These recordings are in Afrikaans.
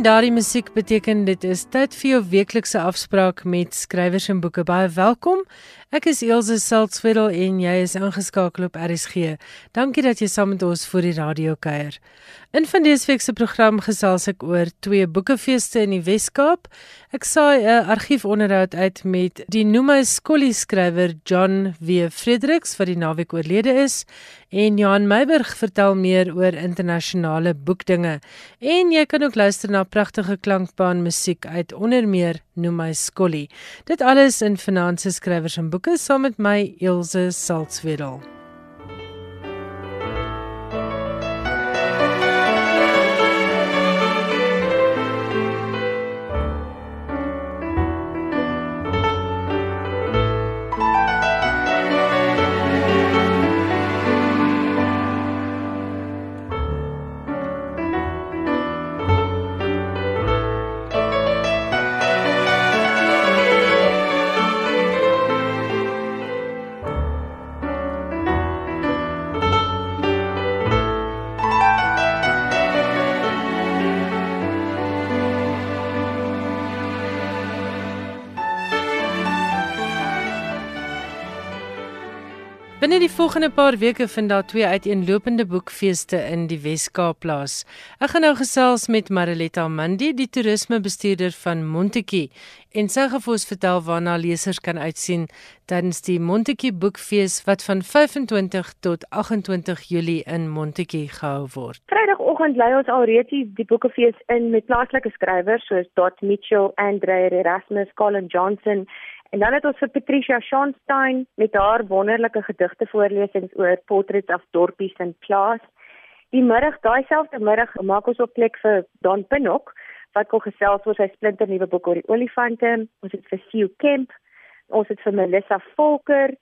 En daardie musiek beteken dit is tyd vir jou weeklikse afspraak met skrywers en boeke. Baie welkom. Ek is Elsje Saltzwedel en jy is ingeskakel op RSG. Dankie dat jy saam met ons vir die radio kuier. In van dese week se program gesels ek oor twee boekefeeste in die Wes-Kaap. Ek saai 'n argiefonderhoud uit met die Noma Skollie skrywer John W. Fredericks wat die naweek oorlede is en Johan Meiburg vertel meer oor internasionale boekdinge. En jy kan ook luister na pragtige klankbaan musiek uit onder meer Noma Skollie. Dit alles in Finanse skrywers en boeke saam met my Elsje Saltzwedel. Binne die volgende paar weke vind daar twee uiteenlopende boekfeeste in die Wes-Kaap plaas. Ek gaan nou gesels met Mariletta Mandi, die toerismebestuurder van Montetjie, en sy gaan vir ons vertel waarna lesers kan uitsien tydens die Montetjie Boekfees wat van 25 tot 28 Julie in Montetjie gehou word. Vrydagoggend lei ons alreeds die boekefees in met plaaslike skrywers soos Dot Mitchell, Andre Erasmus, Colin Johnson En dan het ons vir Patricia Schonstein met haar wonderlike gedigte voorlesings oor portraits of dorpies in klas. Die middag, daai selfde middag, maak ons op plek vir Don Pinnock wat kom gesels oor sy splinter nuwe boek oor die olifante. Ons het vir Sue Kemp, ons het vir Melissa Volker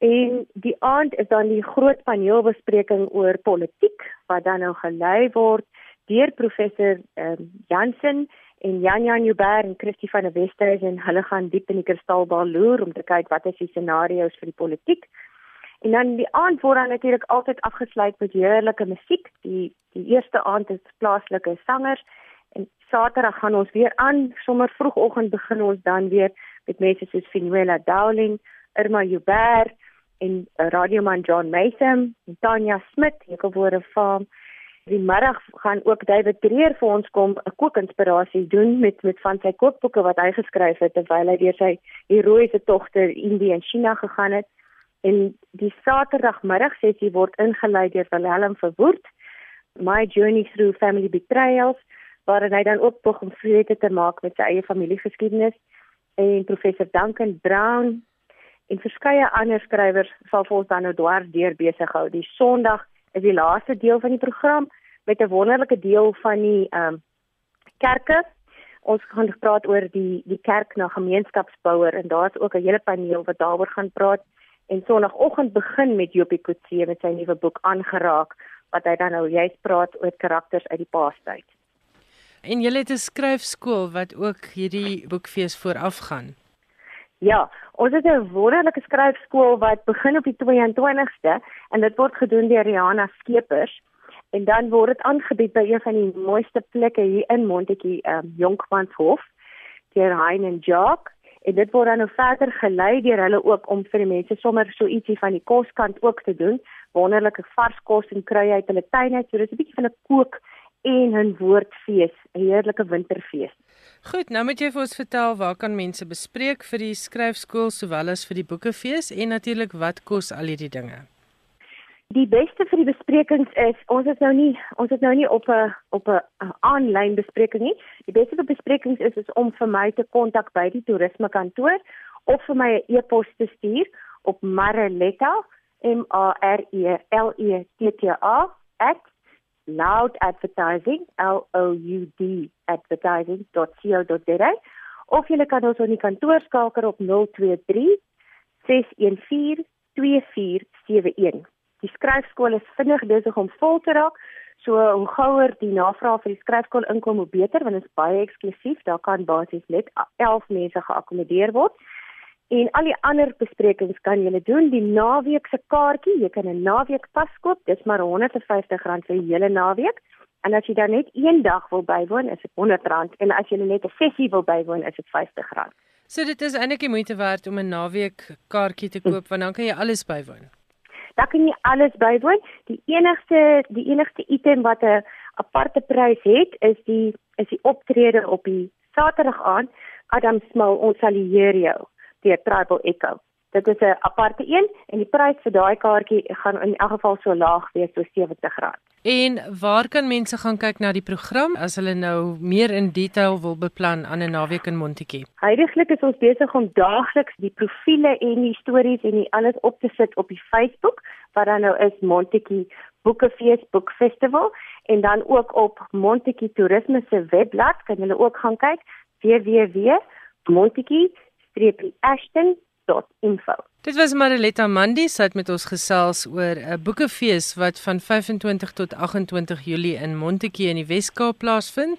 en die aand is dan die groot paneelbespreking oor politiek wat dan nou gelei word deur professor um, Jansen en Jan Jan Joubert en Christie van der Westhuizen hulle gaan diep in die kristalbal loer om te kyk wat is die scenario's vir die politiek. En dan die aand word dan natuurlik altyd afgesluit met heerlike musiek. Die die eerste aand is plaaslike sangers en Saterdag gaan ons weer aan, sommer vroegoggend begin ons dan weer met mense soos Finuela Dowling, Irma Joubert en radioman John Mason en Tanya Smit, Ekobore Farm Die middag gaan ook David Dreer vir ons kom 'n kookinspirasie doen met met van sy kookboeke wat hy geskryf het terwyl hy deur sy heroïese togte Indië en China gegaan het. En die Saterdagmiddag sessie word ingelei deur Willem Verwoerd, My Journey Through Family Betrayals, waarin hy dan ook om vrede te maak met sy eie familiegeskiedenis en professor Duncan Brown en verskeie ander skrywers sal vir ons dan nou dwars deur besig hou. Die Sondag is die laaste deel van die program met 'n wonderlike deel van die ehm um, kerke. Ons gaan praat oor die die kerk na gemeenskapsbouer en daar's ook 'n hele paneel wat daaroor gaan praat en sonoggend begin met Jopie Kutse met sy nuwe boek aangeraak wat hy dan nou juist praat oor karakters uit die paastyd. En jy het 'n skryfskool wat ook hierdie boekfees voorafgaan. Ja, ons het 'n wonderlike skryfskool wat begin op die 22ste en dit word gedoen deur Rihanna Skeepers en dan word dit aangebied by een van die mooiste plekke hier in Montetjie, ehm um, Jonkmanshof, deur Hein en Jock. En dit word dan nou verder gelei deur hulle ook om vir die mense sommer so ietsie van die koskant ook te doen, wonderlike vars kos en kruie uit hulle tuine, so dis 'n bietjie van 'n kook en 'n woordfees, 'n heerlike winterfees. Goed, nou moet jy vir ons vertel waar kan mense bespreek vir die skryfskool sowel as vir die boekefees en natuurlik wat kos al hierdie dinge. Die beste vir die besprekings is ons is nou nie ons is nou nie op 'n op 'n aanlyn bespreking nie. Die beste vir besprekings is is om vir my te kontak by die toerisme kantoor of vir my 'n e e-pos te stuur op mareletta m a r e l e t t a @ loud advertising l o u d advertising.co.za of jy kan ons op die kantoor skakel op 023 614 2471 die skryfskool is vinnig besig om vol te raak so hoe gouer die navraag vir die skryfskool inkom hoe beter want dit is baie eksklusief daar kan basies net 11 mense geakkommodeer word En al die ander besprekings kan jy doen. Die naweek se kaartjie, jy kan 'n naweek pas koop. Dis maar R150 vir die hele naweek. En as jy dan net een dag wil bywoon, is dit R100 en as jy net 'n sessie wil bywoon, is dit R50. So dit is eintlik die moeite werd om 'n naweek kaartjie te koop want dan kan jy alles bywoon. Dan kan jy alles bywoon. Die enigste die enigste item wat 'n aparte prys het, is die is die optrede op die Saterdag aand. Adam Smil, ons sal hier jou deur Tribal Echo. Dit is 'n aparte een en die prys vir daai kaartjie gaan in elk geval so laag wees so R70. En waar kan mense gaan kyk na die program as hulle nou meer in detail wil beplan aan 'n naweek in Montetjie? Heidiglik is ons besig om daagliks die profile en die stories en die alles op te sit op die Facebook wat dan nou is Montetjie Boekefees Book Festival en dan ook op Montetjie Toerisme se webblad kan hulle ook gaan kyk www.montetjie-ashton boekefees.info. Dit was Mariletta Mandi sy het met ons gesels oor 'n boekefees wat van 25 tot 28 Julie in Montetjie in die Wes-Kaap plaasvind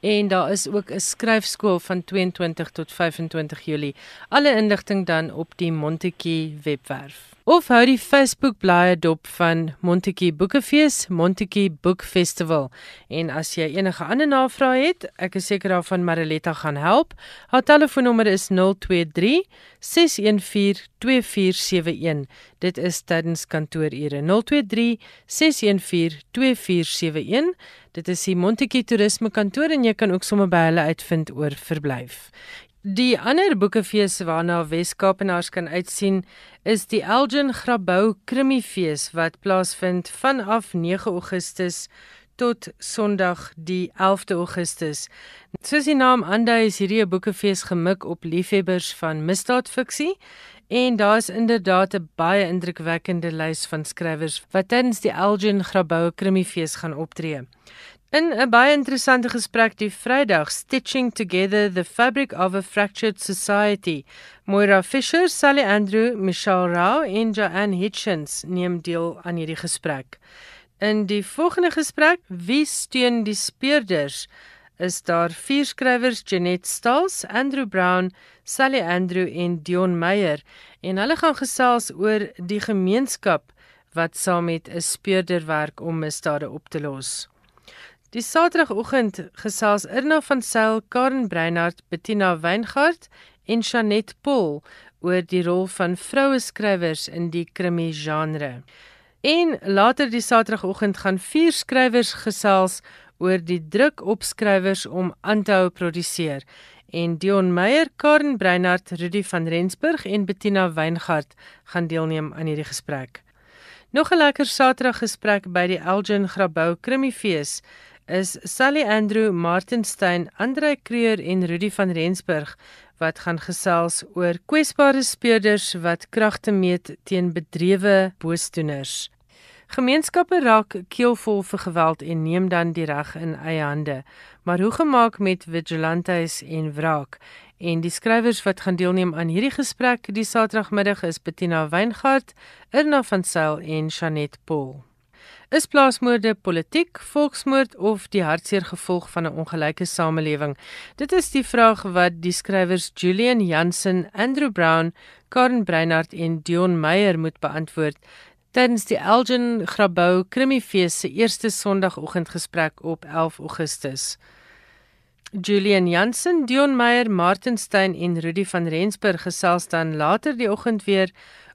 en daar is ook 'n skryfskool van 22 tot 25 Julie. Alle inligting dan op die Montetjie webwerf. Of hou die Facebook bladsy dop van Montetjie Boekefees, Montetjie Book Festival. En as jy enige ander navrae het, ek is seker daarvan Mariletta gaan help. Haar telefoonnommer is 023 614 2471. Dit is tydens kantoorure 023 614 2471. Dit is die Montetjie Toerisme kantoor en jy kan ook sommer by hulle uitvind oor verblyf. Die ander boekefees waarna Weskaapenaars kan uitsien is die Elgin Grabouw Krimifees wat plaasvind vanaf 9 Augustus tot Sondag die 11de Augustus. Soos die naam aandui, is hierdie 'n boekefees gemik op liefhebbers van misdaadfiksie en daar's inderdaad 'n baie indrukwekkende lys van skrywers wat tydens die Elgin Grabouw Krimifees gaan optree. In 'n baie interessante gesprek die Vrydag Stitching Together the Fabric of a Fractured Society, Moira Fisher, Sally Andrew, Michelle Rao en Joanne Hitchens neem deel aan hierdie gesprek. In die volgende gesprek, wie steun die speurders? Is daar vier skrywers, Jeanette Stals, Andrew Brown, Sally Andrew en Dion Meyer en hulle gaan gesels oor die gemeenskap wat saam met 'n speurder werk om misdade op te los. Die Saterdagoggend gesels Irna van Sail, Karen Breinhardt, Bettina Weingart en Chanet Pol oor die rol van vroue skrywers in die krimi genre. En later die Saterdagoggend gaan vier skrywers gesels oor die druk op skrywers om aan te hou produseer. En Dion Meyer, Karen Breinhardt, Rudy van Rensburg en Bettina Weingart gaan deelneem aan hierdie gesprek. Nog 'n lekker Saterdag gesprek by die Elgin Grabouw Krimifees is Sally Andrew, Martin Stein, Andre Kreur en Rudy van Rensburg wat gaan gesels oor kwesbare speurders wat kragte meet teen bedrewe boosdoeners. Gemeenskappe raak keelvol vir geweld en neem dan die reg in eie hande. Maar hoe gemaak met vigilantes en wraak? En die skrywers wat gaan deelneem aan hierdie gesprek die Saterdagmiddag is Bettina Weingart, Irna van Sail en Chanet Paul. Is plaasmoorde politiek, volksmoord of die hartseer gevolg van 'n ongelyke samelewing? Dit is die vraag wat die skrywers Julian Jansen, Andrew Brown, Karen Breinhardt en Dion Meyer moet beantwoord tydens die Elgin Grabouw Krimifees se eerste Sondagoggendgesprek op 11 Augustus. Julian Jansen, Dion Meyer, Martin Stein en Rudy van Rensburg gesels dan later die oggend weer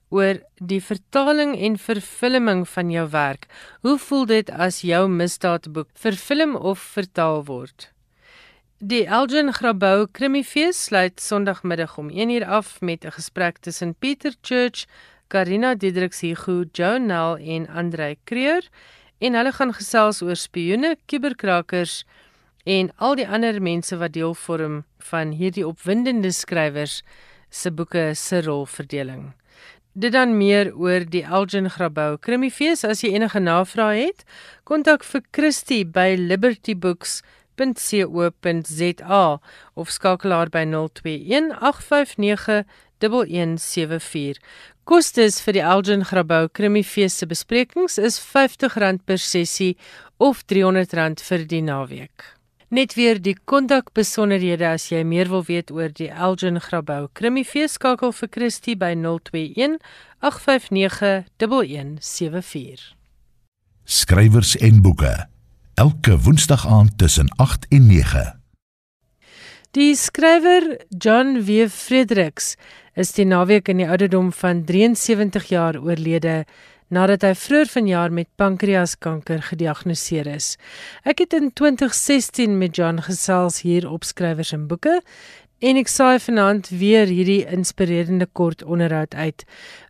oor die vertaling en vervilming van jou werk. Hoe voel dit as jou misdaadboek vervilm of vertaal word? Die Elgin Grabouw Krimifees sluit Sondagmiddag om 1uur af met 'n gesprek tussen Pieter Church, Karina Diedriks Hugo, Joan Nell en Andrei Kreur en hulle gaan gesels oor spioene, kuberkrakers en al die ander mense wat deel vorm van hierdie opwindende skrywers se boeke se rolverdeling. Dit dan meer oor die Elgin Grabouw Krimifees as jy enige navrae het, kontak vir Christie by libertybooks.co.za of skakel haar by 021 8591174. Kostes vir die Elgin Grabouw Krimifees se besprekings is R50 per sessie of R300 vir die naweek. Net weer die kontak besonderhede as jy meer wil weet oor die Elgin Grabouw Krimifees skakel vir Christie by 021 859 1174. Skrywers en boeke. elke woensdag aand tussen 8 en 9. Die skrywer John W. Fredericks is die naweek in die ouderdom van 73 jaar oorlede nadat hy vroeër vanjaar met pankreaskanker gediagnoseer is. Ek het in 2016 met John gesels hier op skrywers en boeke en ek saai vanaand weer hierdie inspirerende kort onderhoud uit.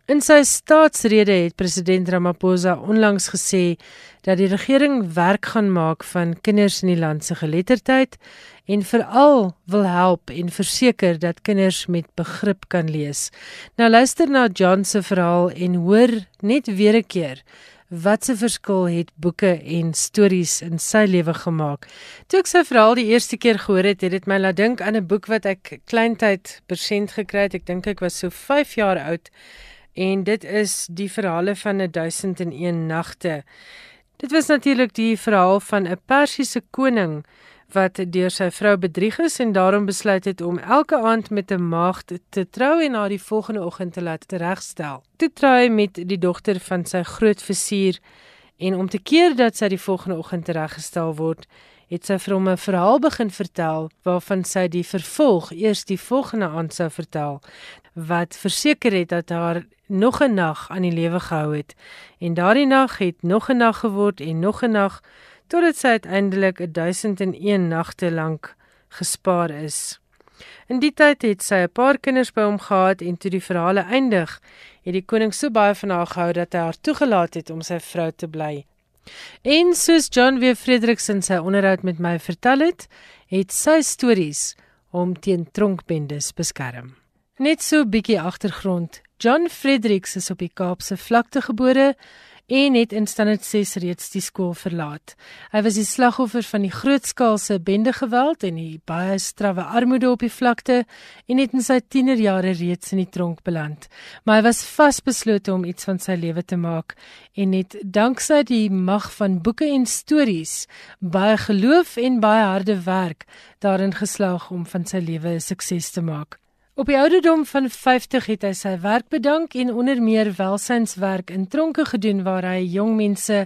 In sy staatsrede het president Ramaphosa onlangs gesê dat die regering werk gaan maak van kinders in die land se geletterdheid en veral wil help en verseker dat kinders met begrip kan lees. Nou luister na John se verhaal en hoor net weer 'n keer wat se verskil het boeke en stories in sy lewe gemaak. Toe ek sy verhaal die eerste keer gehoor het, het dit my laat dink aan 'n boek wat ek kleintyd persent gekry het. Ek dink ek was so 5 jaar oud en dit is die verhale van 'n 1001 nagte. Dit was natuurlik die verhaal van 'n Persiese koning wat deur sy vrou bedrieg is en daarom besluit het om elke aand met 'n maagd te trou en haar die volgende oggend te laat teregstel. Toe trou hy met die dogter van sy groot vizier en om te keer dat sy die volgende oggend tereggestel word, het sy vir hom 'n verhaal begin vertel waarvan sy die vervolg eers die volgende aand sou vertel wat verseker het dat haar nog 'n nag aan die lewe gehou het en daardie nag het nog 'n nag geword en nog 'n nag totdat sy uiteindelik 1001 nagte lank gespaar is. In die tyd het sy 'n paar kinders by hom gehad en toe die verhale eindig, het die koning so baie van haar gehou dat hy haar toegelaat het om sy vrou te bly. En soos John W. Fredericks in sy onderhoud met my vertel het, het sy stories hom teen tronkbendes beskerm. Net so 'n bietjie agtergrond. John Fredericks is op die Kaapse vlakte gebore en het in standaard 6 reeds die skool verlaat. Hy was die slagoffer van die grootskaalse bendegeweld en die baie strawwe armoede op die vlakte en het in sy tienerjare reeds in die tronk beland. Maar hy was vasbeslote om iets van sy lewe te maak en het danksy die mag van boeke en stories, baie geloof en baie harde werk daarin geslaag om van sy lewe 'n sukses te maak. Op die ouderdom van 50 het hy sy werk bedank en onder meer welsynswerk in tronke gedoen waar hy jong mense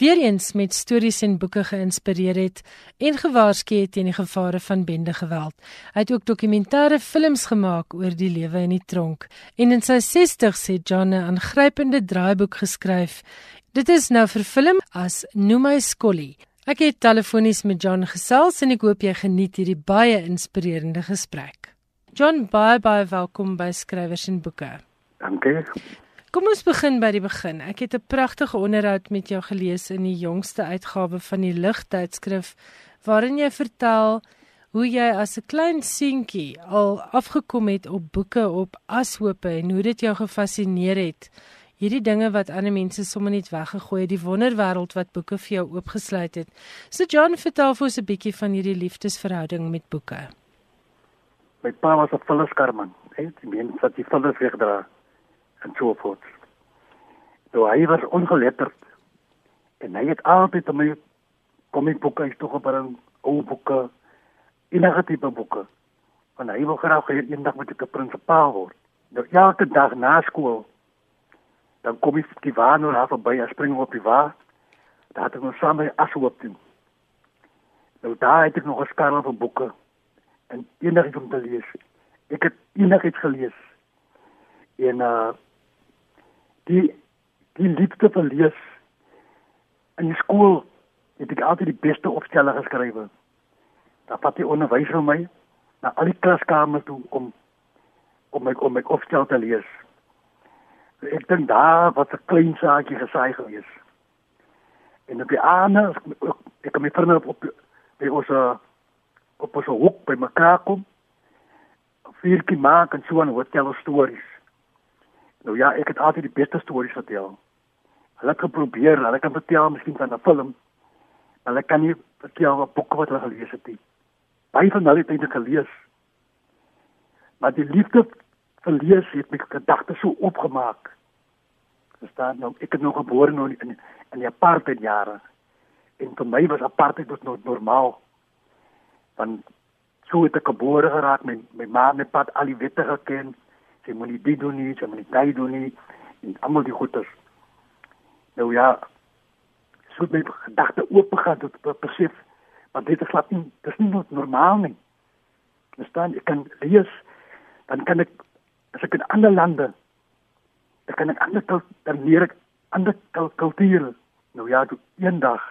weer eens met stories en boeke geïnspireer het en gewaarsku het teen die gevare van bendegeweld. Hy het ook dokumentêre films gemaak oor die lewe in die tronk en in sy 60's het John 'n aangrypende draaiboek geskryf. Dit is nou vervilm as Noem my Skolly. Ek het telefonies met John gesels en ek hoop jy geniet hierdie baie inspirerende gesprek. John, baie baie welkom by Skrywers en Boeke. Dankie. Kom ons begin by die begin. Ek het 'n pragtige onderhoud met jou gelees in die jongste uitgawe van die Ligtydskrif waarin jy vertel hoe jy as 'n klein seentjie al afgekom het op boeke op ashope en hoe dit jou gefassineer het. Hierdie dinge wat ander mense sommer net weggegooi het, die wonderwêreld wat boeke vir jou oopgesluit het. So John, vertel vir ons 'n bietjie van hierdie liefdesverhouding met boeke my pa was 'n vulliskarman, hè, die mens wat die vullis wegdra en so voort. Nou hy was ongeletterd en hy het altyd om my komiekboeke is op 'n ou boeke, enige tipe boeke. Want hy wou graag hê eendag moet ek 'n prinsipaal word. Nou elke dag na skool dan kom ek die waan en half by spring op die waar. Daar het ek nog saam met ashoop doen. Nou daar het ek nog 'n skarel van boeke en enigiets om te lees. Ek het enigiets gelees. En uh die die liefde vir lees in die skool het ek altyd die beste opstelle geskryf. Daar vat die onderwyser my na al die klaskamers toe om om my om my opstel te lees. Ek dink daar was 'n klein saakie gesaai gewees. En op die aande ek kom my vriende op, op by ons uh, op 'n hoek by mekaar kom. Vierkie maak en so 'n hotel stories. Nou ja, ek het altyd die beste stories vertel. Hulle het geprobeer, hulle kan vertel miskien van 'n film. Hulle kan nie vertel wat boeke wat hulle gelees het nie. Baie van hulle het eintlik gelees. Maar die liefde vir lees het my gedagtes so opgemaak. Verstaan nou, ek het nog gebore nou in in die apartheid jare. En vir my was apartheid was nog normaal want so het ek gebore geraak met my ma met pad al die wette geken sy moenie dit doen nie sy moenie dit doen nie en almal die goeders nou ja so my gedagte oop gegaan tot besef want dit is glad nie dis nie normaal nie. Verstaan, ek kan lees dan kan ek as ek in ander lande dan kan ek ander dan leer ek ander kulture. Nou ja, eendag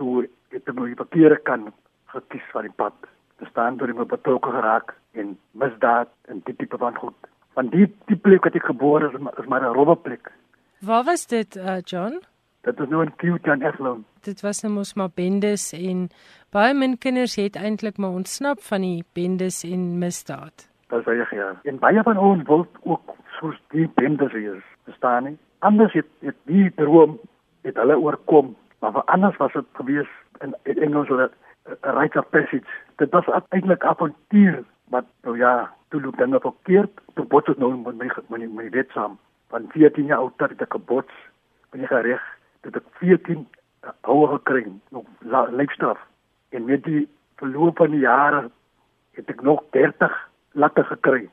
toe ek het my verkeerde kan gekies van die pad. Verstaan, toe ek my betrokke geraak en misdaad en dit tipe van goed. Van die die plek wat ek gebore is, is maar 'n robbe plek. Waar was dit, uh, John? Dit is nou in Kiutan Eflon. Dit was nou mos maar bendes en baie min kinders het eintlik maar ontsnap van die bendes en misdaad. Dis baie ja. En baie van ons wil ook soos die bendes is, verstaan nie? Anders het, het die droom het hulle oorkom, maar vir anders was dit gewees in, in Engels 'n rite of passage. Dit was eintlik avontuur, maar nou ja, toe loop dinge verkeerd. Toe bots het nou met my met my, wet saam. Van 14 jaar oud het ek gebots by die reg. Dit het 14 houe gekry, nog leefstraf. En met die verloop van die jare het ek nog 30 latte gekry.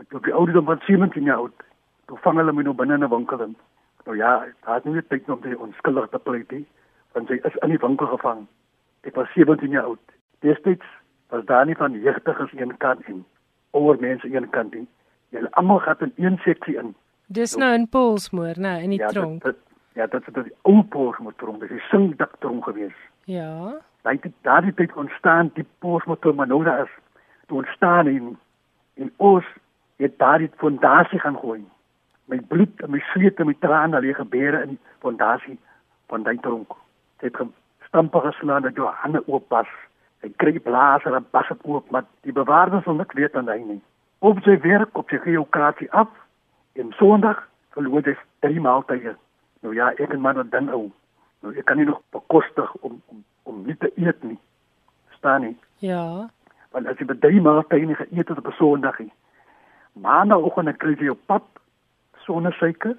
Ek het op die ouderdom van 17 jaar oud, toe vang hulle my nou binne in 'n winkel in. Nou ja, daar het nie tyd om te onskuldig te pleit nie, want sy is in die winkel gevang. Ek was 17 jaar oud. Destyds was daar nie van jeugdiges een kant en ouer mense een kant nie. Hulle almal gaan in een seksie in. Dis nou in Polsmoor, nou in die ja, tronk. Dit, dit, ja, dit is die ou Polsmoor tronk, dis die singdak tronk gewees. Ja. Daai het daardie tyd ontstaan die Polsmoor tronk, maar nou daar is toe ontstaan in in ons het daardie fondasie gaan gooi my bloed en my sweet en my trane lê gebeure in fondasie van daai tronk. Dit het stampe geslaan dat jou hande oop was. Hy kry blaas en pas dit oop, maar die bewaarders wil niks weet van hy nie. Op sy werk op sy geokrasie af en Sondag verloor hy drie maaltye. Nou ja, ek en man wat dan ou. Nou ek kan nie nog bekostig om om om nie te eet nie. Staan nie. Ja. Want as jy by drie maaltye nie geëet het op 'n Sondag nie. Maandagoggend dan kry jy jou pap sonnesuiker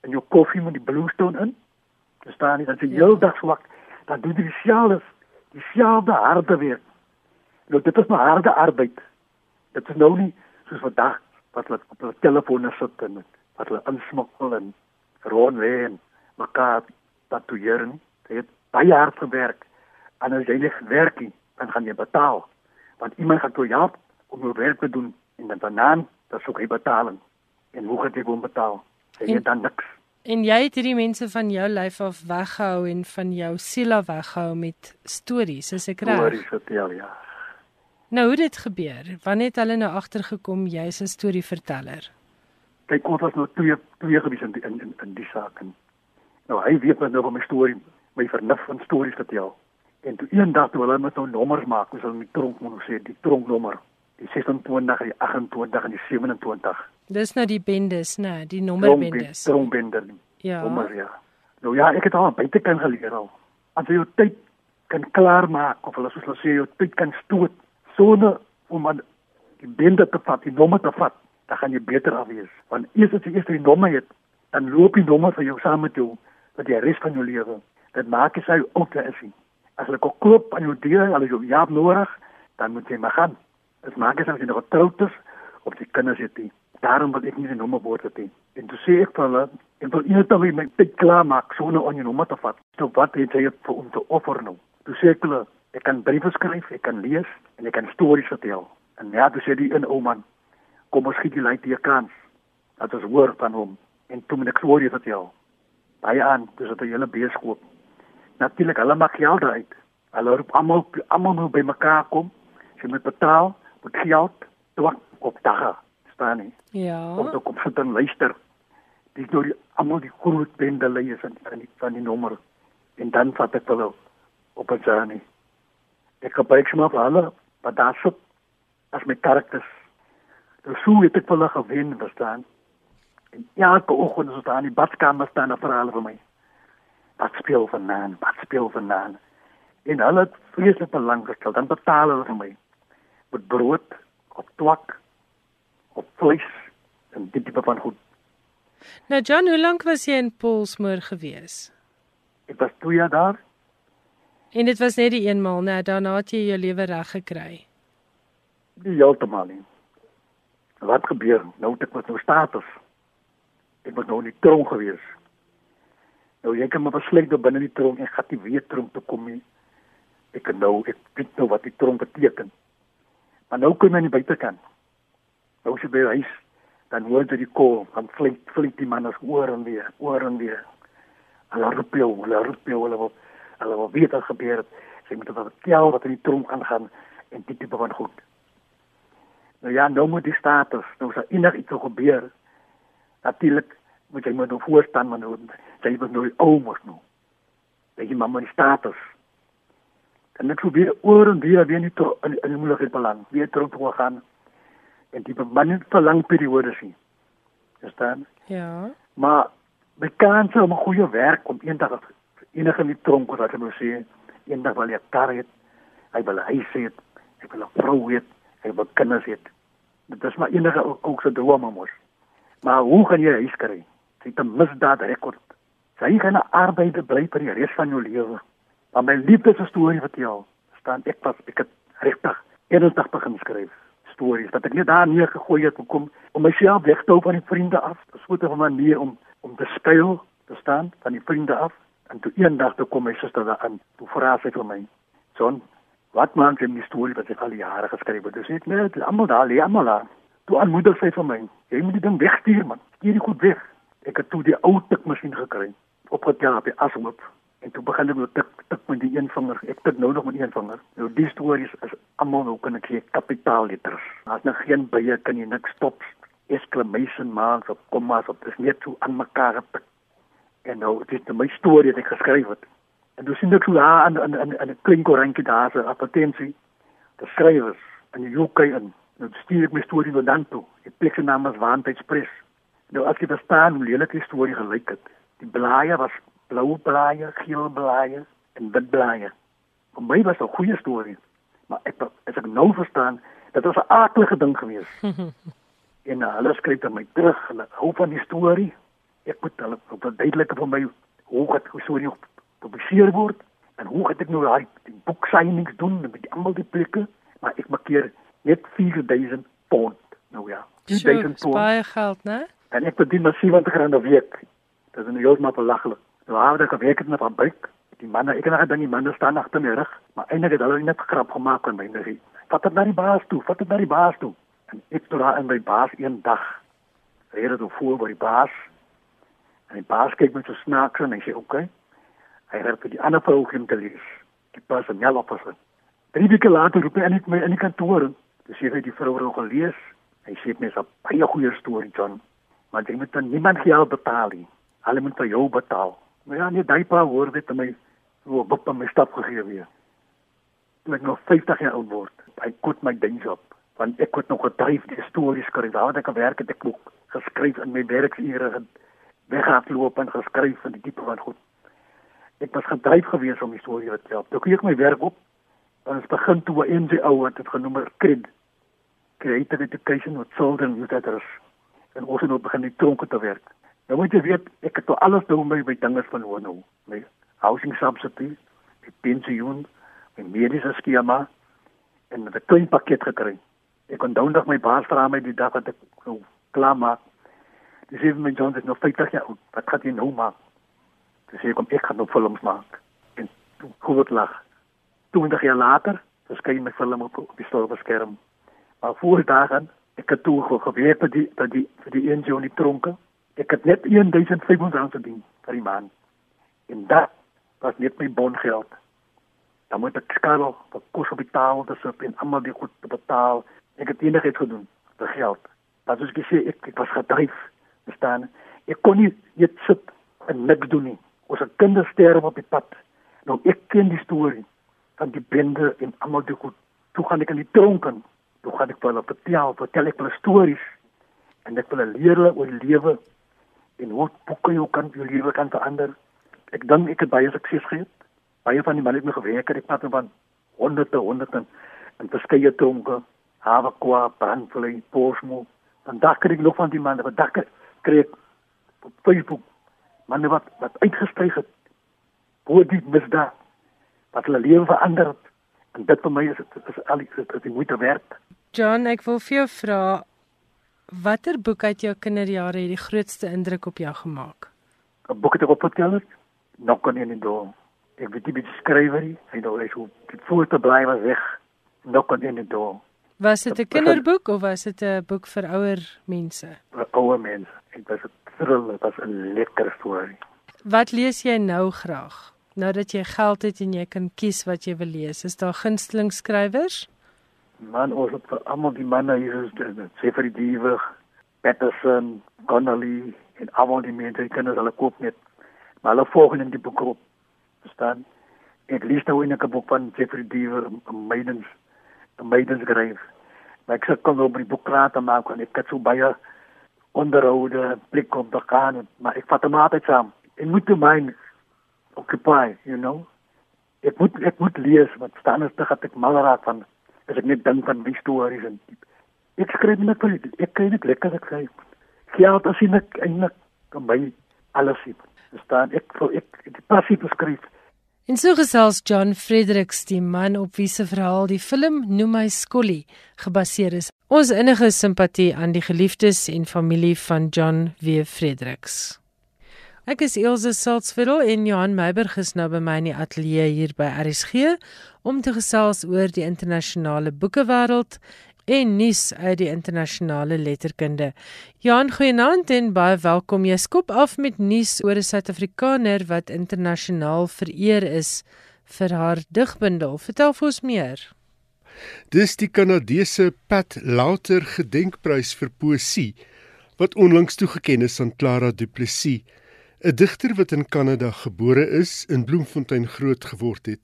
en jou koffie met die bluestone in. Verstaan jy? Dat jy ja. heeldag swak, dan doen jy dieselfde dieselfde harde werk. Nou dit is maar harde arbeid. Dit is nou nie soos vandag wat hulle op hulle telefone sit en wat hulle insmokkel en rondwee en mekaar tatoeëer nie. Jy het baie hard gewerk. En as jy nie werk nie, dan gaan jy betaal. Want iemand gaan toe help om jou werk te doen en dan dan dan sou jy betaling en hoe gaan jy hom betaal? Jy het dan niks. En jy het hierdie mense van jou lyf af weggehou en van jou siel af weggehou met stories, is ek reg? Stories vertel ja. Nou hoe dit gebeur? Wanneer het hulle nou agtergekom jy's 'n storieverteller? Kyk, ons was nou twee twee gewees in die, in, in in die saak en nou hy weet nou van my storie, my vernuf van stories vertel. En toe eendag toe hulle met nou nommers maak, ons hulle die tronk moet sê, die tronknommer, die 26, die 28 en die 27. Dis nou die bendes, né, nee, die nommerbendes. Trombender. Ja. Nommer ja. Nou ja, ek het al baie kan geleer al. As jy jou tyd kan klaar maak of hulle soos hulle sê jou tyd kan stoot sonder om aan die bende te vat, die nommer te vat, dan gaan jy beter af wees. Want eers as jy eers die nommer het, dan loop die nommer vir jou saam met jou vir die res van jou lewe. Dit maak jy sy ook te is. As hulle koop aan jou deur, hulle jou jaap nodig, dan moet jy maar gaan. Dit maak jy as jy nog troud is of jy kinders het nie daarom wil ek nie die nommer word hê. En toe sê ek vir hulle, ek wil eers dan my tyd klaar maak sonder om die nommer te vat. So wat het jy vir om te offer nou? Toe sê ek hulle, ek kan briewe skryf, ek kan lees en ek kan stories vertel. En ja, toe sê die een ou man, kom ons skiet die lei die kans. Dat is hoor van hom en toe moet ek stories vertel. Baie aan, dis dit 'n hele beeskoop. Natuurlik, hulle maak geld uit. Hulle roep almal almal moet by mekaar kom. Jy moet betaal, moet geld, twak op daga staan nie. Ja. Om te kom sit en luister. Dis deur almal die groot bende leiers en van die van die nommer en dan vat ek hulle op 'n journey. Ek gebruik sommer vir hulle wat daar sit as my karakters. Dus so het ek hulle gewen verstaan. En elke oggend as daar in die badkamer staan 'n verhaal vir my. Wat speel vanaand? Wat speel vanaand? En hulle het vreeslik belang gestel. Dan betaal hulle vir my met brood op twak op vleis en dit tipe van goed. Nou John, hoe lank was jy in Polsmoor gewees? Ek was 2 jaar daar. En dit was net die eenmaal, né? Daarna het jy jou lewe reg gekry. Nie heeltemal nie. Wat gebeur? Nou het ek met nou status. Ek was nou in die tronk gewees. Nou jy kan maar besluit om binne die tronk en gaan die weer tronk te kom nie. Ek kan nou ek weet nou wat die tronk beteken. Maar nou kom jy aan die buitekant. Jy by die huis dan hoor jy die kol, dan flink flink die man as oor en weer, oor en weer. Hulle roep jou, hulle roep jou, hulle hulle wil weet wat gebeur het. Sy moet wat tel wat in die tronk aangaan en dit tipe van goed. Nou ja, nou moet die status, nou as enig iets gebeur, natuurlik moet jy moet nou voorstaan maar nou jy moet nou ou mos nou. Jy mamma die status. Dan net probeer oor en weer weer in in die moeilikheid beland. Weer terug toe gaan en die bemanning vir lang periodes sien. Verstaan? Ja. Maar my kans om 'n goeie werk om eendag enige in die tronk wat ek moet sê, eendag wil ek kar het, hy wil hy sê het, ek wil 'n vrou hê, hy wil kinders hê. Dit is maar enige ook se drome mos. Maar hoe gaan jy huis kry? Jy het 'n misdaad rekord. Jy gaan 'n arbeider bly vir die res van jou lewe. Maar my liefdes storie vertel, staan ek was ek het regtig 81 begin skryf stories wat ek net daar neer gegooi het om om myself weg te hou van die vriende af. Dit was 'n manier om om te skuil te staan van die vriende af en toe eendag toe kom my suster daar aan. Toe vra sy vir my: "Son, wat maak jy met die storie wat jy al die jare geskryf het?" Dis net net almal daar, lê almal daar. Toe aanmoedig sy vir my: "Jy moet die ding wegstuur man. Stuur dit goed weg." Ek het toe die ou tikmasjien gekry opgetel op die ashoop en toe begin ek met tik tik met die een vinger. Ek tik nou nog met een vinger. Nou die stories is almal nou kan ek sê kapitaalletters. As nou geen bye kan jy niks stop. Exclamation marks of commas of dis net so aan mekaar getik. En nou dit is my storie wat ek geskryf het. En dus sien ek so daar aan aan aan 'n klein koerantjie daar se advertensie. Die skrywers in die UK in. Nou stuur ek my storie nou dan toe. Ek plek sy naam as Waanheidspress. Nou as jy verstaan hoe lelik die storie gelyk het. Die blaaie was blou blaaie, geel blaaie en wit blaaie. Vir my was dit 'n goeie storie. Maar ek as ek nou verstaan, dit was 'n aardige ding gewees. en uh, hulle skryf dan my terug, hulle hou van die storie. Ek moet hulle verduidelik vir my hoe dit hoe storie gepubliseer word en hoe het ek nou daai boek signings doen met die almal die plekke, maar ek markeer net 4000 pond. Nou ja, 4000 pond. Baie geld, né? En ek verdien maar 70 rand 'n week. Dit is nou heeltemal belaglik. Nou haar het gewerk in 'n fabriek. Die manne, ek het nog gedink die manne staan agter my rug, maar eintlik het hulle net grap gemaak aan my negie. Vat dit na die baas toe, vat dit na die baas toe. En ek toe daar in my baas een dag. Reed dit voor by die baas. En die baas kyk met so snaaks en hy sê, "Oké." Hy het vir die ander vrou hom te lees. Die baas en jalo pas. Drie weke later roep hy in my in die kantoor. Dis hy het die vrou nog gelees. Hy sê met 'n baie goeie storie, John. Maar jy moet dan niemand geld betaal nie. Hulle moet vir jou betaal. Maar ja, nee, daai pa hoor dit my so op my stap gegee weer. Toe ek nog 50 jaar oud word, hy koet my dings op. Want ek het nog gedryf die stories skryf. Daar het ek gewerk het ek ook geskryf in my werksure en weghardloop en geskryf van die tipe van goed. Ek was gedryf geweest om die storie te vertel. Toe kyk my werk op. En dit begin toe 'n NGO wat dit genoem het CRED. Creative Education with Children with Others. En ons het nou begin die tronke te werk. Nou moet jy weet, ek het alles doen by my dinge van hoe nou. My housing subsidy, die pensioen, my mediese skema en 'n klein pakket gekry. Ek kon donderdag my baas vra my die dag wat ek so klaar maak. Dis even my John is nog 50 jaar oud. Wat gaan jy nou maak? Dis ek kom ek gaan nou films maak. En toe kom dit lag. 20 jaar later, verskyn my film op, op die storbeskerm. Maar voor dagen, ek het toe gewerk vir die vir die vir die NGO in die tronke Ek het net 1500 rand verdien vir die maand. En dat was net my bongeld. Dan moet ek skakel vir kos op die tafel te sit en almal die goed te betaal. Ek het enigiets gedoen vir geld. Dat is gesê ek, ek was gedryf. Verstaan? Ek kon nie net sit en niks doen nie. Ons het kinders sterf op die pad. Nou ek ken die storie van die bende en almal die goed. Toe gaan ek in die tronk en toe gaan ek vir hulle vertel, vertel ek hulle stories en ek wil leer hulle oor die lewe en hoe boeke jou kan jou lewe kan verander. Ek dink ek het baie sukses gehad. Baie van die manne het my gewerk het ek praat van honderde honderde en verskeie tronke, havakwa, brandvlei, posmo. Dan dacht ek nog van die manne wat dacht kry ek op Facebook manne wat wat uitgestyg het. Hoe dit misdaad wat hulle lewe verander het. En dit vir my is dit is al iets wat ek moet werk. John, ek wil vir jou vra Watter boek uit jou kinderjare het die grootste indruk op jou gemaak? 'n Boek het ek opgetel het. knock on in door. Ek weet nie wie die skrywer is. Hy nou is hoe die foto bly was weg. Knock on in door. Was dit 'n kinderboek of was dit 'n boek vir ouer mense? Vir ouer mense. Dit was 'n thrill, dit was 'n lekker storie. Wat lees jy nou graag? Nou dat jy geld het en jy kan kies wat jy wil lees, is daar gunsteling skrywers? Man, ons het vir almal die manne hier is, Jeffrey Deaver, Patterson, Connolly en almal die mense, jy kan hulle koop net. Maar hulle volg in die boek op. Verstaan? Ek lees nou in 'n boek van Jeffrey Deaver, Maidens, Maidens Grave. Maar ek sê kon oor die boek praat maar kon ek het so baie onderhoude blik op te gaan, maar ek vat hom altyd saam. Ek moet my occupy, you know. Ek moet ek moet lees wat staan is te gaan ek mal raak van as ek net dink van die stories en ek skryf net vir ek kan net lekker ek sê geld as ek eintlik kan by alles sien. Verstaan? Ek ek die passie beskryf. En so gesels John Fredericks, die man op wie se verhaal die film Noem my Skolly gebaseer is. Ons innige simpatie aan die geliefdes en familie van John W. Fredericks. Ek is Elsje Salzveld en Johan Meiberg is nou by my in die ateljee hier by RSG om te gesels oor die internasionale boekewêreld en nuus uit die internasionale letterkunde. Jan Goeienaand en baie welkom. Jy skop af met nuus oor 'n Suid-Afrikaner wat internasionaal vereer is vir haar digbundel. Vertel vir ons meer. Dis die Kanadese Pat Lauter Gedenkprys vir poësie wat onlangs toegekend is aan Clara Du Plessis, 'n digter wat in Kanada gebore is, in Bloemfontein grootgeword het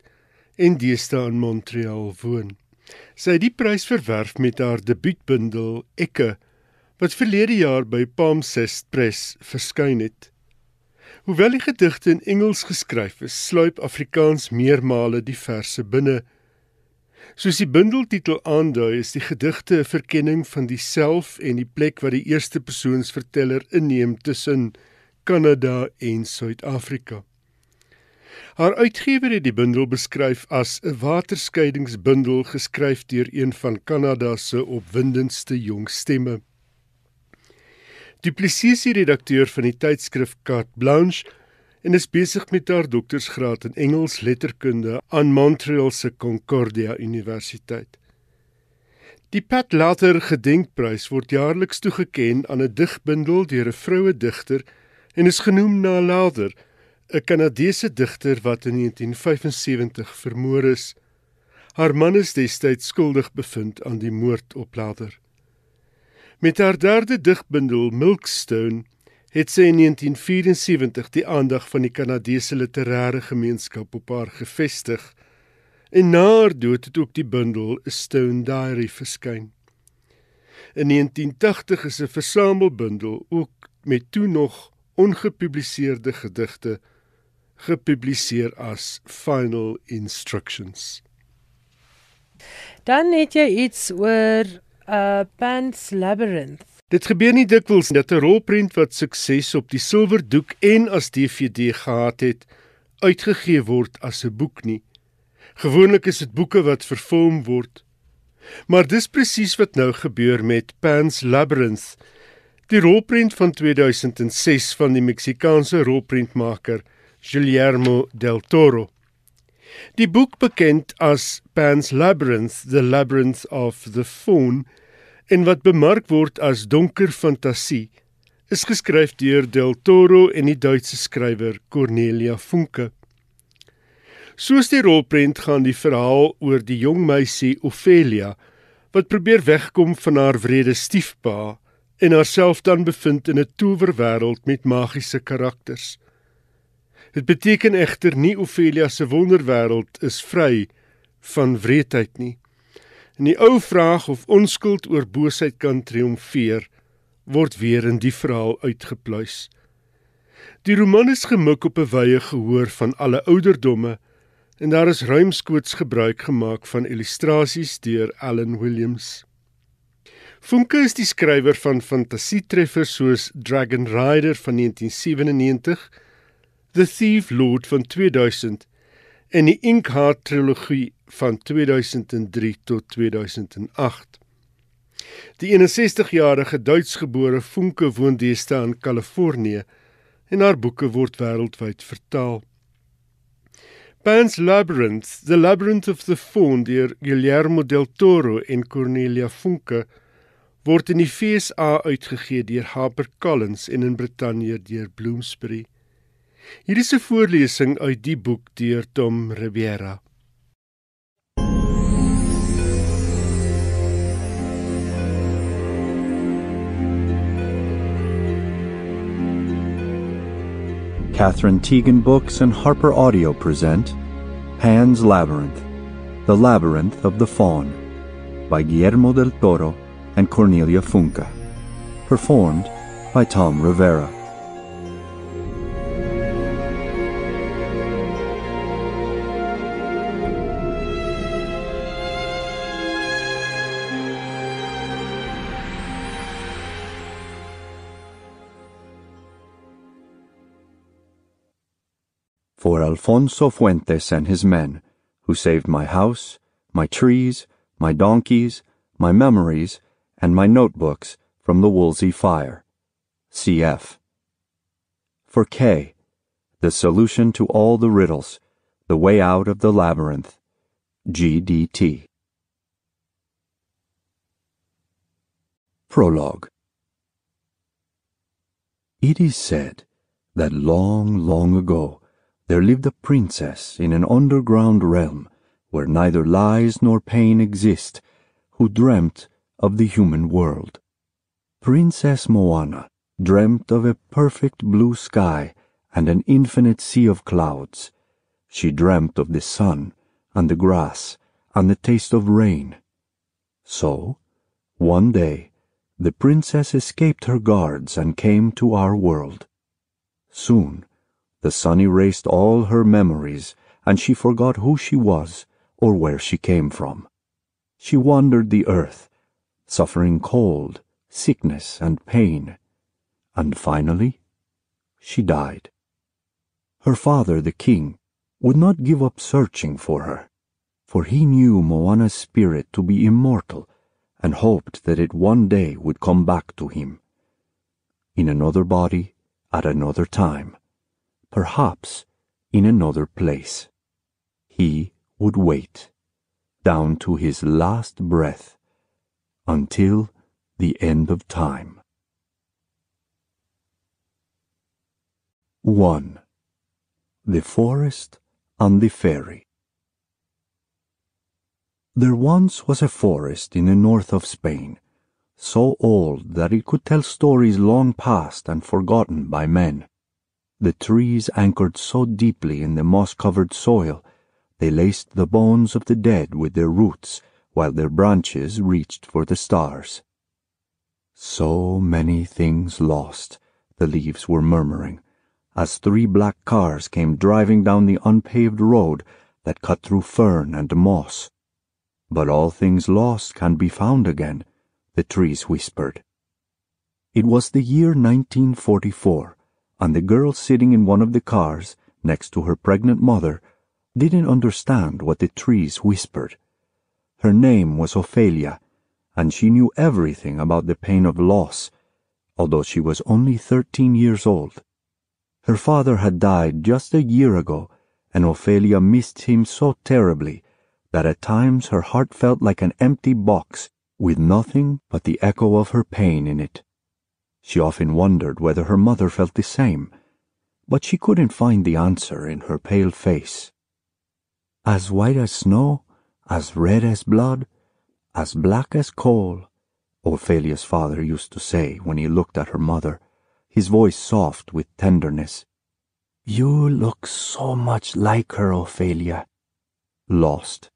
en deesdae in Montreal woon. Sy het die prys verwerf met haar debuutbundel Ekke wat verlede jaar by Palmsest Press verskyn het. Hoewel die gedigte in Engels geskryf is, sluip Afrikaans meermale die verse binne. Soos die bundeltitel aandui, is die gedigte 'n verkenning van die self en die plek wat die eerste persoonsverteller inneem tussen Kanada en Suid-Afrika. Haar uitgewer het die bundel beskryf as 'n waterskeidingsbundel geskryf deur een van Kanada se opwindendste jong stemme. Die plesiesie redakteur van die tydskrif Carte Blanche en is besig met haar doktorsgraad in Engels letterkunde aan Montreal se Concordia Universiteit. Die Pat Later Gedenkprys word jaarliks toegekend aan 'n digbundel deur 'n vroue digter en is genoem na Later 'n Kanadese digter wat in 1975 vermoor is. Haar man is destyds skuldig bevind aan die moord op Lader. Met haar derde digbundel Milkstone het sy in 1974 die aandag van die Kanadese literêre gemeenskap op haar gevestig. En na haar dood het ook die bundel A Stone Diary verskyn. In 1980 is 'n versamelbundel ook met toe nog ongepubliseerde gedigte gepubliseer as Final Instructions. Dan het jy iets oor 'n uh, Pan's Labyrinth. Dit gebeur nie dikwels dat 'n rolprent wat sukses op die silwerdoek en as DVD gehad het, uitgegee word as 'n boek nie. Gewoonlik is dit boeke wat verfilm word. Maar dis presies wat nou gebeur met Pan's Labyrinth. Die rolprent van 2006 van die Meksikaanse rolprentmaker Guillermo del Toro. Die boek bekend as Pan's Labyrinth, The Labyrinth of the Faun, en wat bemark word as donker fantasie, is geskryf deur del Toro en die Duitse skrywer Cornelia Funke. Soos die rolprent gaan die verhaal oor die jong meisie Ophelia wat probeer wegkom van haar wrede stiefpa en haarself dan bevind in 'n towerwêreld met magiese karakters. Dit beteken egter nie Ophelia se wonderwêreld is vry van wreedheid nie. En die ou vraag of onskuld oor boosheid kan triomfeer, word weer in die verhaal uitgepluis. Die roman is gemik op 'n wye gehoor van alle ouderdomme en daar is ruimskoots gebruik gemaak van illustrasies deur Allan Williams. Funke is die skrywer van fantasietreffers soos Dragon Rider van 1997 The Thief Lord van 2000 en die Inkheart trilogie van 2003 tot 2008. Die 61-jarige Duitsgebore Funke woon deesdae in Kalifornië en haar boeke word wêreldwyd vertaal. Pan's Labyrinth, The Labyrinth of the Faun deur Guillermo del Toro en Cornelia Funke word in die FSA uitgegee deur Harper Collins en in Brittanje deur Bloomsbury. Hier is 'n voorlesing uit die boek deur Tom Riviera. Catherine Teagan Books and Harper Audio present Pan's Labyrinth, The Labyrinth of the Faun, by Guillermo del Toro and Cornelia Funke. Performed by Tom Rivera. For Alfonso Fuentes and his men, who saved my house, my trees, my donkeys, my memories, and my notebooks from the Woolsey fire. CF. For K, the solution to all the riddles, the way out of the labyrinth. GDT. Prologue. It is said that long, long ago there lived a princess in an underground realm where neither lies nor pain exist, who dreamt of the human world. Princess Moana dreamt of a perfect blue sky and an infinite sea of clouds. She dreamt of the sun and the grass and the taste of rain. So, one day, the princess escaped her guards and came to our world. Soon, the sun erased all her memories, and she forgot who she was or where she came from. She wandered the earth, suffering cold, sickness, and pain, and finally she died. Her father, the king, would not give up searching for her, for he knew Moana's spirit to be immortal and hoped that it one day would come back to him. In another body, at another time, perhaps in another place. He would wait, down to his last breath, until the end of time. 1. The Forest and the Fairy There once was a forest in the north of Spain, so old that it could tell stories long past and forgotten by men. The trees anchored so deeply in the moss-covered soil, they laced the bones of the dead with their roots while their branches reached for the stars. So many things lost, the leaves were murmuring, as three black cars came driving down the unpaved road that cut through fern and moss. But all things lost can be found again, the trees whispered. It was the year 1944, and the girl sitting in one of the cars, next to her pregnant mother, didn't understand what the trees whispered. Her name was Ophelia, and she knew everything about the pain of loss, although she was only thirteen years old. Her father had died just a year ago, and Ophelia missed him so terribly that at times her heart felt like an empty box with nothing but the echo of her pain in it. She often wondered whether her mother felt the same, but she couldn't find the answer in her pale face. As white as snow, as red as blood, as black as coal, Ophelia's father used to say when he looked at her mother, his voice soft with tenderness. You look so much like her, Ophelia. Lost.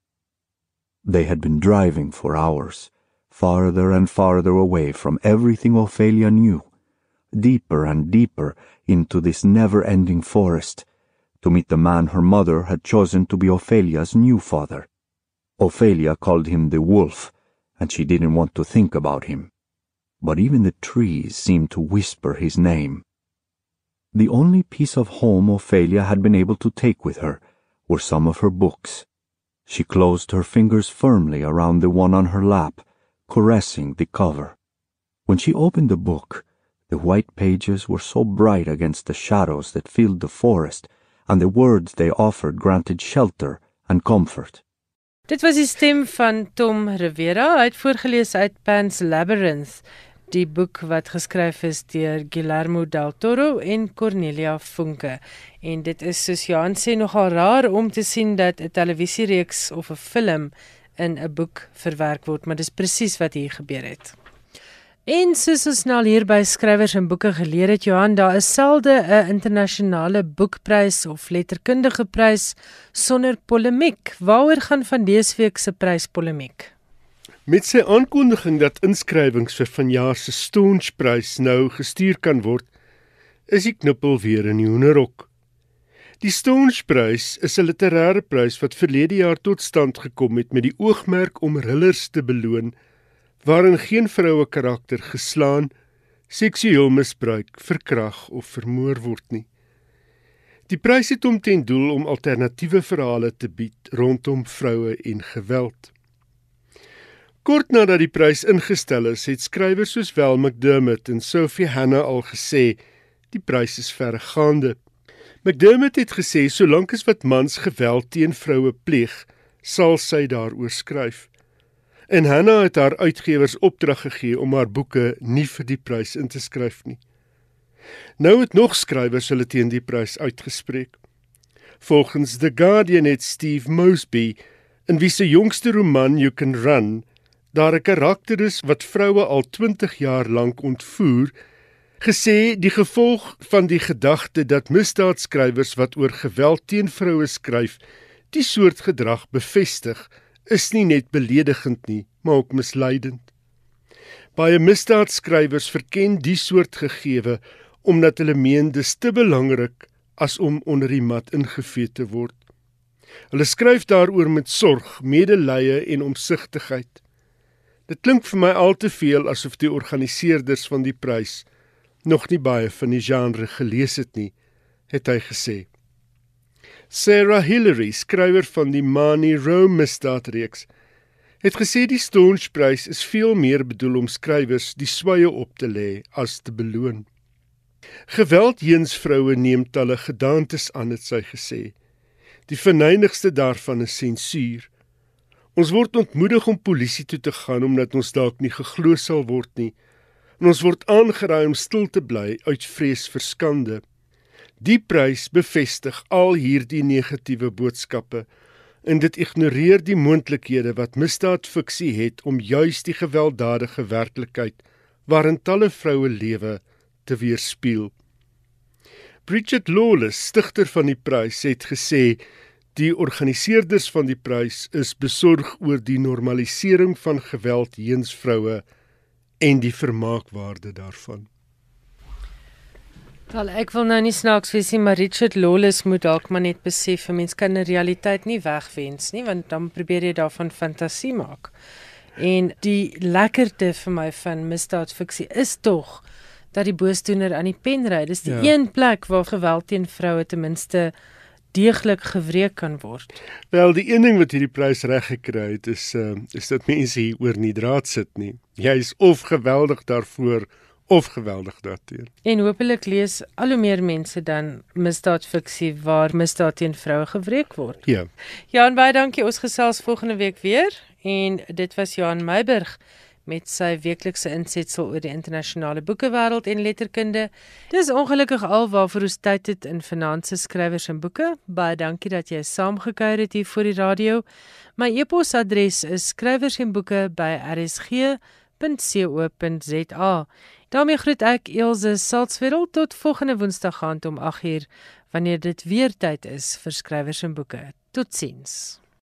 They had been driving for hours, farther and farther away from everything Ophelia knew, deeper and deeper into this never-ending forest, to meet the man her mother had chosen to be Ophelia's new father. Ophelia called him the wolf, and she didn't want to think about him. But even the trees seemed to whisper his name. The only piece of home Ophelia had been able to take with her were some of her books. She closed her fingers firmly around the one on her lap, caressing the cover. When she opened the book, the white pages were so bright against the shadows that filled the forest and the words they offered granted shelter and comfort. Dit was die stem van Tom Rivera. Hy het voorgeles uit Pan's Labyrinth, die boek wat geskryf is deur Guillermo del Toro en Cornelia Funke. En dit is soos Johan sê nogal rar om te sien dat 'n televisiereeks of 'n film in 'n boek verwerk word, maar dis presies wat hier gebeur het. En soos ons nou hier by skrywers en boeke geleer het Johan, daar is selde 'n internasionale boekprys of letterkundige prys sonder polemiek. Waaroor gaan van dese week se prys polemiek? Met sy aankondiging dat inskrywings vir vanjaar se Stonesprys nou gestuur kan word, is die knippel weer in die hoenderhok. Die Stonesprys is 'n literêre prys wat verlede jaar tot stand gekom het met die oogmerk om rillers te beloon waarin geen vroue karakter geslaan, seksueel misbruik, verkrag of vermoor word nie. Die prys het om ten doel om alternatiewe verhale te bied rondom vroue en geweld. Kort nadat die prys ingestel is, het skrywers soos Wel McDermott en Sophie Hanna al gesê die prys is verregaande. McDermott het gesê solank as wat mans geweld teen vroue pleeg, sal sy daaroor skryf. En Hanna het haar uitgewers opdrag gegee om haar boeke nie vir die prys in te skryf nie. Nou het nog skrywers hulle teen die prys uitgespreek. Volgens The Guardian het Steve Mosby in wie se jongste roman You Can Run daar 'n karakter is wat vroue al 20 jaar lank ontvoer, gesê die gevolg van die gedagte dat misdaadskrywers wat oor geweld teen vroue skryf, die soort gedrag bevestig is nie net beledigend nie, maar ook misleidend. Baie misdaadskrywers verken die soort gegewe omdat hulle meen dis te belangrik as om onder die mat ingevee te word. Hulle skryf daaroor met sorg, medelee en omsigtigheid. Dit klink vir my al te veel asof die organiseerders van die prys nog nie baie van die genre gelees het nie, het hy gesê. Sarah Hillary, skrywer van die Mani Rowe misdaadreeks, het gesê die Stonesprys is veel meer bedoel om skrywers die sweye op te lê as te beloon. Geweld teens vroue neem talle gedaantes aan, het sy gesê. Die verneynigste daarvan is sensuur. Ons word ontmoedig om polisie toe te gaan omdat ons dalk nie geglo sal word nie. En ons word aangeraai om stil te bly uit vrees vir skande. Die prys bevestig al hierdie negatiewe boodskappe en dit ignoreer die moontlikhede wat misdaadfiksie het om juis die gewelddadige werklikheid waarin talle vroue lewe te weerspieël. Bridget Lawless, stigter van die prys, het gesê die organiseerders van die prys is besorg oor die normalisering van geweld teens vroue en die vermaakwaarde daarvan. Wel ek wil nou nie snaaks wees nie, maar Richard Lawless moet dalk maar net besef 'n mens kan 'n realiteit nie wegwens nie, want dan probeer jy daarvan fantasie maak. En die lekkerte vir my van misdaadfiksie is tog dat die boosdoener aan die pen ry. Dis die ja. een plek waar geweld teen vroue ten minste deeglik gewreek kan word. Wel, die een ding wat hierdie prys reg gekry het is uh, is dat mense hier oor nie draad sit nie. Jy is of geweldig daarvoor of geweldig daarteen. En hopelik lees al hoe meer mense dan misdaadfiksie waar misdaad teen vroue gewreek word. Ja. Jan baie dankie. Ons gesels volgende week weer en dit was Johan Meiburg met sy weeklikse insetsel oor die internasionale boekewêreld en letterkunde. Dis ongelukkig al waarvoor ons tyd het in finansies skrywers en boeke. Baie dankie dat jy saamgekuier het hier vir die radio. My e-posadres is skrywers daarmee groet ek Elsje Salzwetel tot volgende woensdag aand om 8uur wanneer dit weer tyd is vir skrywers en boeke. Totsiens.